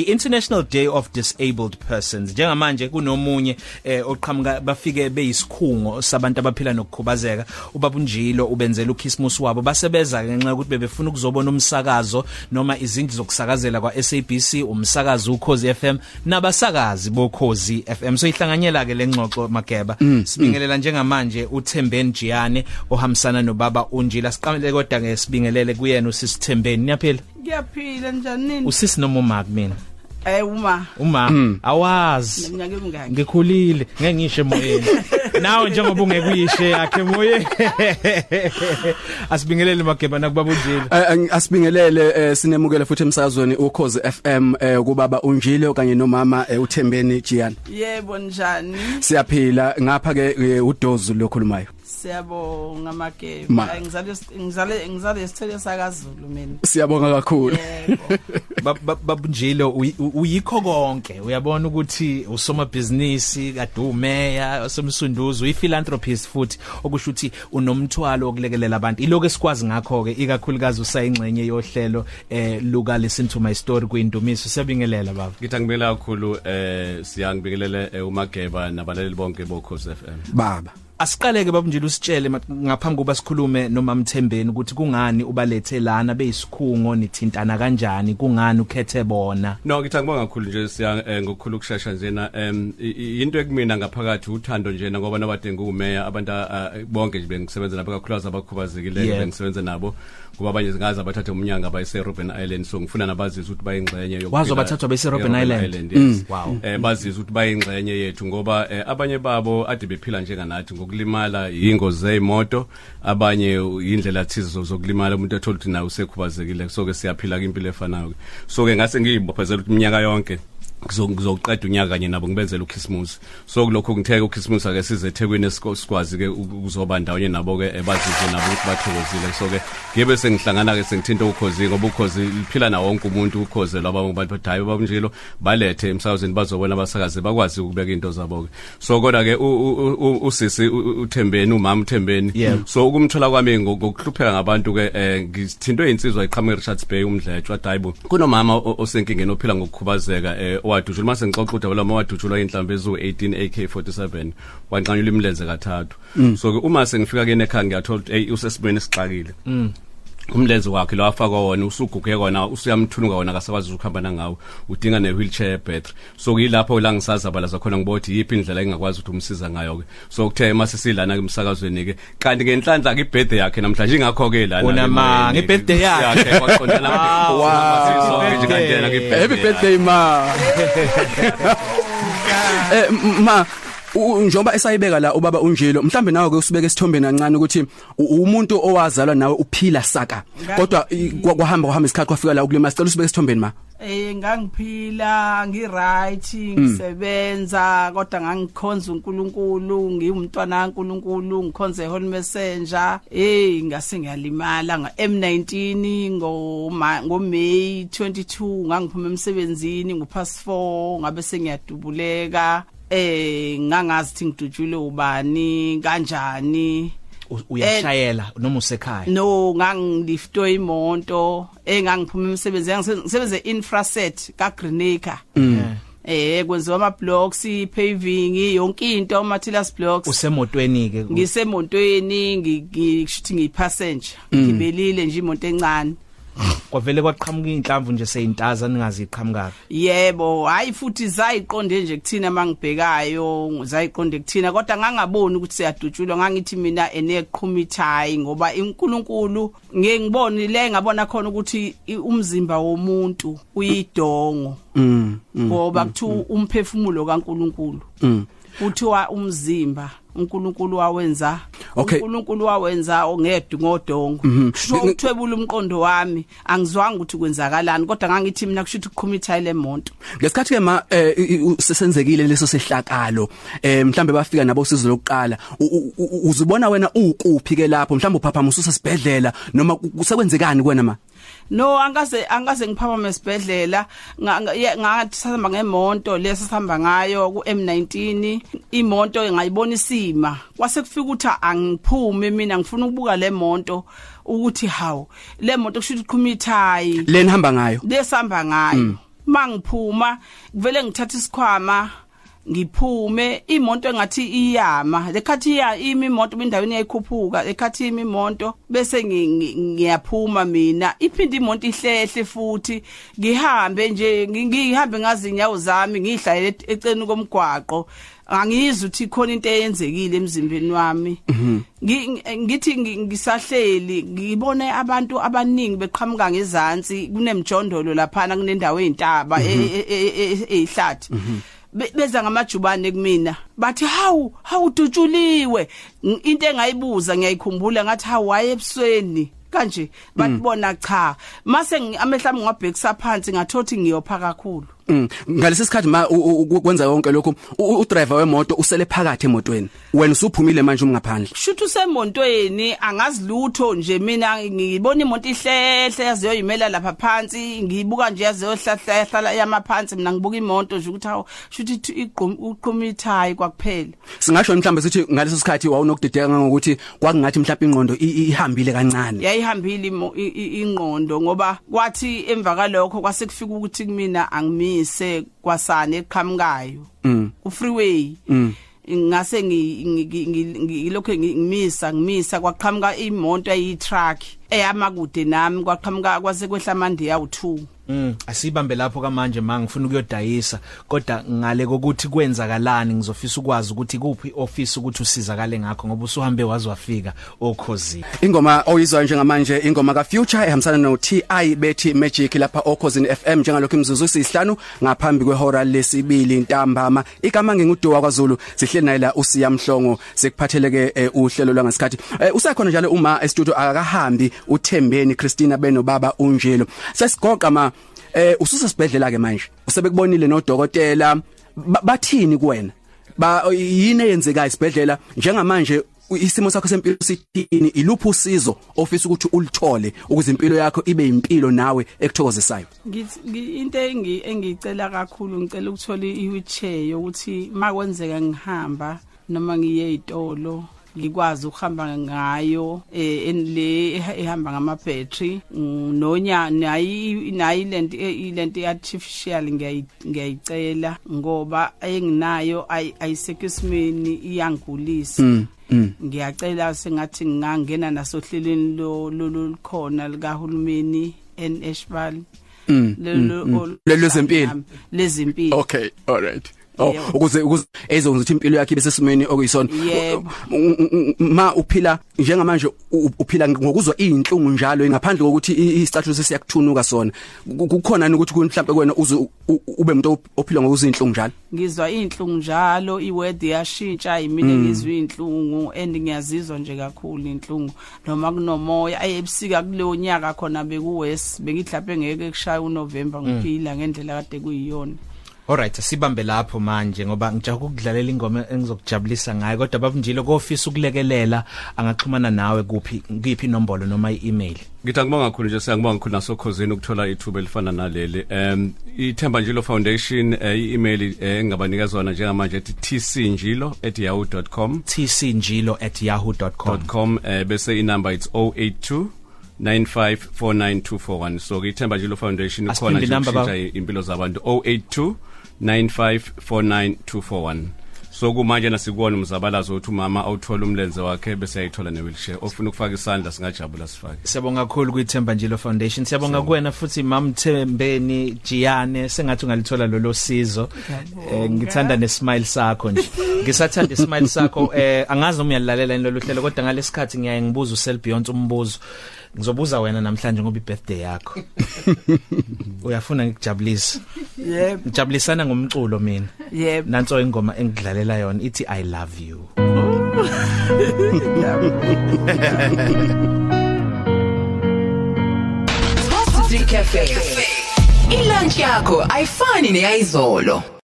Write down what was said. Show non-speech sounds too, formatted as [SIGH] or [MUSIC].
i-International Day of Disabled Persons. Njengamanje kunomunye eh, oqhamuka bafike beyisikhungo sabantu abaphila nokukhubazeka. Ubaba unjilo ubenzela uChristmas wabo basebeza ngenxa ukuthi bebefuna ukuzobona umsakazo noma izindlu zokusakazela kwa SABC umsakazo ukhozi FM nabasakazi bokhozi FM so ihlanganyela ke lengxoxo mageba. Mm, sibingelela njengamanje uThembeni Jiyane ohambisana nobaba unjila. Siqamele kodwa ke sibingelele kuyena usisithembeni. Niyaphila? Ngiyaphila njani nini? usisi noma uma kumina Eh uma uma awazi neminyaka emingaki? ngikhulile ngeke ngisho emoyeni [LAUGHS] nawe njengoba ungekuyishe yakhe emoyeni [LAUGHS] asibingelele mageba nakubaba unjila Eh, ang- asibingelele eh, sinemukela futhi emsakazweni ukhozi FM eh, kubaba unjile kanye nomama eh, uThembeni Jiyani Yebo njani? siyaphila ngapha ke eh, udozu lokhulumayo Siyabonga Ma. mageba. Ngizale ngizale ngizale isithele sakaZulu mina. siyabonga kakhulu Yebo. [LAUGHS] babunjilo uyikho konke. Uyabona ukuthi usomabhizinisi kadumeya osomsunduzo uyiphilanthropist futhi okusho ukuthi unomthwalo okulekelela abantu. Iloko esikwazi ngakho ke ikakhulukazi usayingxenye yohlelo eh luka listen to my story kuindumiso siyabingelela baba. Ngithi angibingelela kakhulu eh siyangibingelele eh, umageba nabalali bonke bokhosi FM. baba. Asiqaleke babunjilo usitshele ma- ngaphambi kuba sikhulume noma mthembeni ukuthi kungani ubalethe lana beyisikhungo nithintana kanjani kungani ukhethe bona No ngithi angibonga kakhulu nje siya eh, ngokukhulu ukushasha njena em i- i- into ekumina ngaphakathi uthando njena ngoba nabade ngumeya abantu ah, bonke nje bengisebenza nabo kakhulukazi abakhubazekileyo Yeah. bengisebenza nabo kuba abanye singazi abathathe umnyanga bayise Robben Island so ngifuna nabazizwe ukuthi bayingxenye yokuphila- Wazo bathathwa bayise Robben e- Island? yes. Wow. eh bazizwe ukuthi bayingxenye yethu ngoba eh, abanye babo ade bephila njenganathi ngokulimala ingozi zeimoto abanye indlela thize zo- zokulimala umuntu ethola ukuthi nawe usekhubazekile so ke siyaphila impilo efanayo so ke ngase ngiyibophezela ukuthi iminyaka yonke Ngizo- ngizoqeda unyaka kanye nabo ngibenzela uChristmas so kulokho ngitheke uChristmas ake size eThekwini esiko- sikwazi ke ukuzoba ndawonye nabo ke eh, bazizwe nabo ukuthi bathokozile. So ke ngibe sengihlangana ke sengithinta ukhozi ngoba ukhozi liphila na wonke umuntu ukhozi laba abantu bathi hayi babunjilo balethe emsakazweni bazobona abasakazi bakwazi ukubeka into zabo ke so kodwa ke u- u- u- usisi u- u- uThembeni umama uThembeni. Yeah. so ukumthola kwami ngo- ngokuhlupheka ngabantu ke eh, ngithintwe insizwa iqhamuka eRichards Bay umdletshu adayibo kunomama o- osenkingeni ophila ngokukhubazeka eh, owadutshulwa mase ngixoxa ukuthi wala mawadutshulwa inhlamvu ezu18 AK47 wanqanyula imilenze kathathu. So ke uma sengifika kene ekhaya ngiyathola ukuthi hey usesimweni esixakile. Umlenze wakhe lo afakwa wona usuguge kona usuyamthunuka wona akasakwazi ukuhamba nangawo udinga ne wheelchair battery. So kuyilapho la ngisazabalaza khona ngibothi yipi indlela engakwazi ukuthi umsiza ngayo ke so kuthe mase silana ke emsakazweni ke kanti ngenhlanhla ke ibirthday yakhe namhlanje ingakho ke lana Unama, nge-birthday yakhe. kwaqondana Wow. nje kanti yena ke happy birthday ma. [LAUGHS] Eh m- ma njengoba esayibeka la ubaba unjilo mhlambe nawe ke usibeke isithombeni kancane ukuthi umuntu owazalwa nawe uphila saka kodwa kwahamba kwahamba isikhathi kwafika la ukulima sicela usibeke isithombeni ma Eh ngangiphila, ngiright, ngisebenza kodwa ngangikhonza uNkulunkulu, ngiyumntwana kaNkulunkulu, ngikhonze Holy Messenger. Eh ngase ngiyalimala nga M19 ngo Ma- ngo May 22 ngangiphuma emsebenzini ngo past 4 ngabe sengiyadubuleka. Eh ngangazi ukuthi ngidutshulwe ubani kanjani. Uyashayela noma usekhaya? no ngangiliftwe imoto engangiphuma emsebenzi ngisebenze infraset ka Greenacre eh kwenziwa ama blocks paving yonke into materials blocks. Usemotweni ke ngisemontweni ngishuthi ngiyipassenger ngibelile nje imoto encane. Kwavele kwaqhamuka inhlamvu nje seyintaza ningaziqhamukaka yebo hayi futhi zayiqonde nje kuthina mangibhekayo zayiqonde kuthina kodwa ngangaboni ukuthi siyadutshulwa ngangithi mina eneqhumithayi ngoba inkulunkulu ngeke ngibone le ngabona khona ukuthi i- umzimba womuntu uyidongo. Mm mm, ngoba kuthiwa umphefumulo kaNkulunkulu. Mm. Kuthiwa umzimba. uNkulunkulu wawenza Okay. uNkulunkulu wawenza ongedwa ngodongo sho Ngi- uthwebula umqondo wami angizwanga ukuthi kwenzakalani kodwa ngangithi mina kushuthi kuqhumitha le monto ngesikhathi ke ma eh, i- i- sesenzekile leso sehlakalo eh mhlambe bafika nabo usizo lokuqala u- u- u- uzibona wena ukuphi ke lapho? Mhlambe uphaphama ususesibhedlela noma ku- kusekwenzekani kuwena ma? No angaze angaze ngiphapha esibhedlela. Nga- nga- ye- ngathi sihamba ngemonto lesa sihamba ngayo ku M19 imoto ngayibona isima. Kwase kufika ukuthi angiphume mina ngifuna ukubuka le monto ukuthi hawu le moto kushuthi qhumithayi le nihamba ngayo? Lesihamba ngayo. Mangiphuma kuvele ngithatha isikhwama ngiphume imoto engathi iyama lekhathi iya imi imoto endaweni yayikhuphuka lekhathi imi imoto bese ngiyaphuma mina iphinde imoto ihlehle futhi ngihambe nje ngihambe ngazi inyawo zami ngihlayele eceni komgwaqo angizwa ukuthi khona into eyenzekile emzimbeni wami ngithi ngisahleli ngibone abantu abaningi beqhamuka ngezansi kunemjondolo laphana kunendawo ezintaba ezihlathi beza ngamajubane kumina. Bathi hawu hawu dutshuliwe into engayibuza ngiyayikhumbula ngathi hawu waye ebusweni. Kanje batibona cha mase amehlami ngabhekisa phansi ngathothi ngiyopha kakhulu. Mm. Ngalesi sikhathi ma kwenza yonke lokho u driver wemoto usele phakathi emotweni. Wena usuphumile manje umngaphandle. Shuthu semontweni angazi lutho nje mina ngibona imoto ihlehle yaziyoyimela lapha phansi ngiyibuka nje yaziyohlahla yahlala yamaphansi mina ngibuka imoto nje ukuthi hawo shuthi iqhum uqhuma ithayi kwakuphela. Singasho mhlawumbe sithi ngaleso sikhathi wawunokudideka ngokuthi kwakungathi mhlawumbe ingqondo ihambile kancane. Yayihambile ingqondo ngoba kwathi emva kalokho kwase kufika ukuthi kumina angimi ngimise kwasana eqhamukayo mm. ufreeway mm. ngase ngilokho ngimisa ngimisa kwaqhamuka imoto eyi-truck eyamakude nami kwaqhamuka kwase kwehla amande yawu2 Mm asibambe lapho kamanje manje ngifuna ukuyodayisa kodwa ngale kokuthi kwenzakalani ngizofisa ukwazi ukuthi kuphi office ukuthi usizakale ngakho ngoba usuhambe wazwafika okhozi. Ingoma oyizwa njengamanje ingoma ka Future ehambisana no TI bethi Magic lapha okhosini FM njengalokho imzuzu sisihlanu ngaphambi kwehora lesibili ntambama. Igama nginguduwa kwaZulu sihleli naye la usiya mhlongo sekuphatheleke eh, uhlelo lwangesikhathi eh, usakhona njalo uma e studio akakahambi uThembeni Christina beno baba unjelo. Sesigoqa ma eh ususesibhedlela ke manje. Usebekubonile nodokotela. Bathini kuwena? Ba yini eyenzeka isibhedlela njengamanje isimo sakho sempilo sithini? Iluphi usizo ofisa ukuthi ulithole ukuze impilo yakho ibe impilo nawe ekuthokozisayo? Into engi engicela kakhulu ngicela ukuthola i-wheelchair yokuthi makwenzeka ngihamba noma ngiye ezitolo ngikwazi ukuhamba ngayo eh le ehamba ngama battery nonya nayi nayi lento ilento artificial ngiyayicela ngoba enginayo ayisekisimeni iyangulisa. Mm, mm. ngiyacela sengathi ngingangena nasohlelweni lo lolukhona likahulumeni enEshbal lelo lezempilo lezempilo okay all right. Oh ukuze ukuze ezonza ukuthi impilo yakhe bese simeni okuyisona. Ma uphila njengamanje uphila ngokuzwa izinhlungu njalo ngaphandle kokuthi istatus siyakuthunuka sona kukhona ukuthi mhlawumbe kwena uze ube umuntu ophila ngokuzwa izinhlungu njalo? Ngizwa izinhlungu njalo iweather yashintsha imini ngizwa izinhlungu and ngiyazizwa nje kakhulu inhlungu noma kunomoya ayebusika kuleyo nyaka khona bekuwest bengihlaphe ngeke kushaya uNovember ngiphila ngendlela kade kuyiyona. Alright sibambe lapho manje ngoba ngijaka ukudlalela ingoma engizokujabulisa ngayo kodwa babunjilo kofisa ukulekelela angaxhumana nawe kuphi ngiphi inombolo noma i-email? Ngithi ngibonga kakhulu nje siyangibonga kakhulu nasokhosini ukuthola ithuba elifana naleli. Um ithemba njilo foundation i-email engabanika zona njengamanje ethi tcnjilo@yahoo.com tcnjilo@yahoo.com .com. bese inumber it's 082 954921 so ithemba njilo foundation ikhona nje ukushintsha impilo zabantu. 082 954921 so kumanje nasikubona umzabalazo uthi umama awuthola umlenze wakhe bese ayithola ne wheelchair ofuna ukufaka isandla singajabula sifake. Siyabonga kakhulu kuithemba njilo foundation siyabonga kuwena futhi mam Thembeni Jiyane. Sengathi ungalithola lolo sizo. Eh, ngithanda nesmile sakho nje. Ngisathanda ismile [LAUGHS] sakho. Eh angazi uma uyalalela lolu hlelo kodwa ngalesikhathi ngiyaye ngibuza usel beyond umbuzo. Ngizobuza wena namhlanje ngoba ibirthday yakho. [LAUGHS] Uyafuna ngikujabulisa yebo ngijabulisana ngomculo mina yebo nanso ingoma engidlalela yona ithi i love you Coffee Cafe. Ilunch yakho ayifani neyizolo.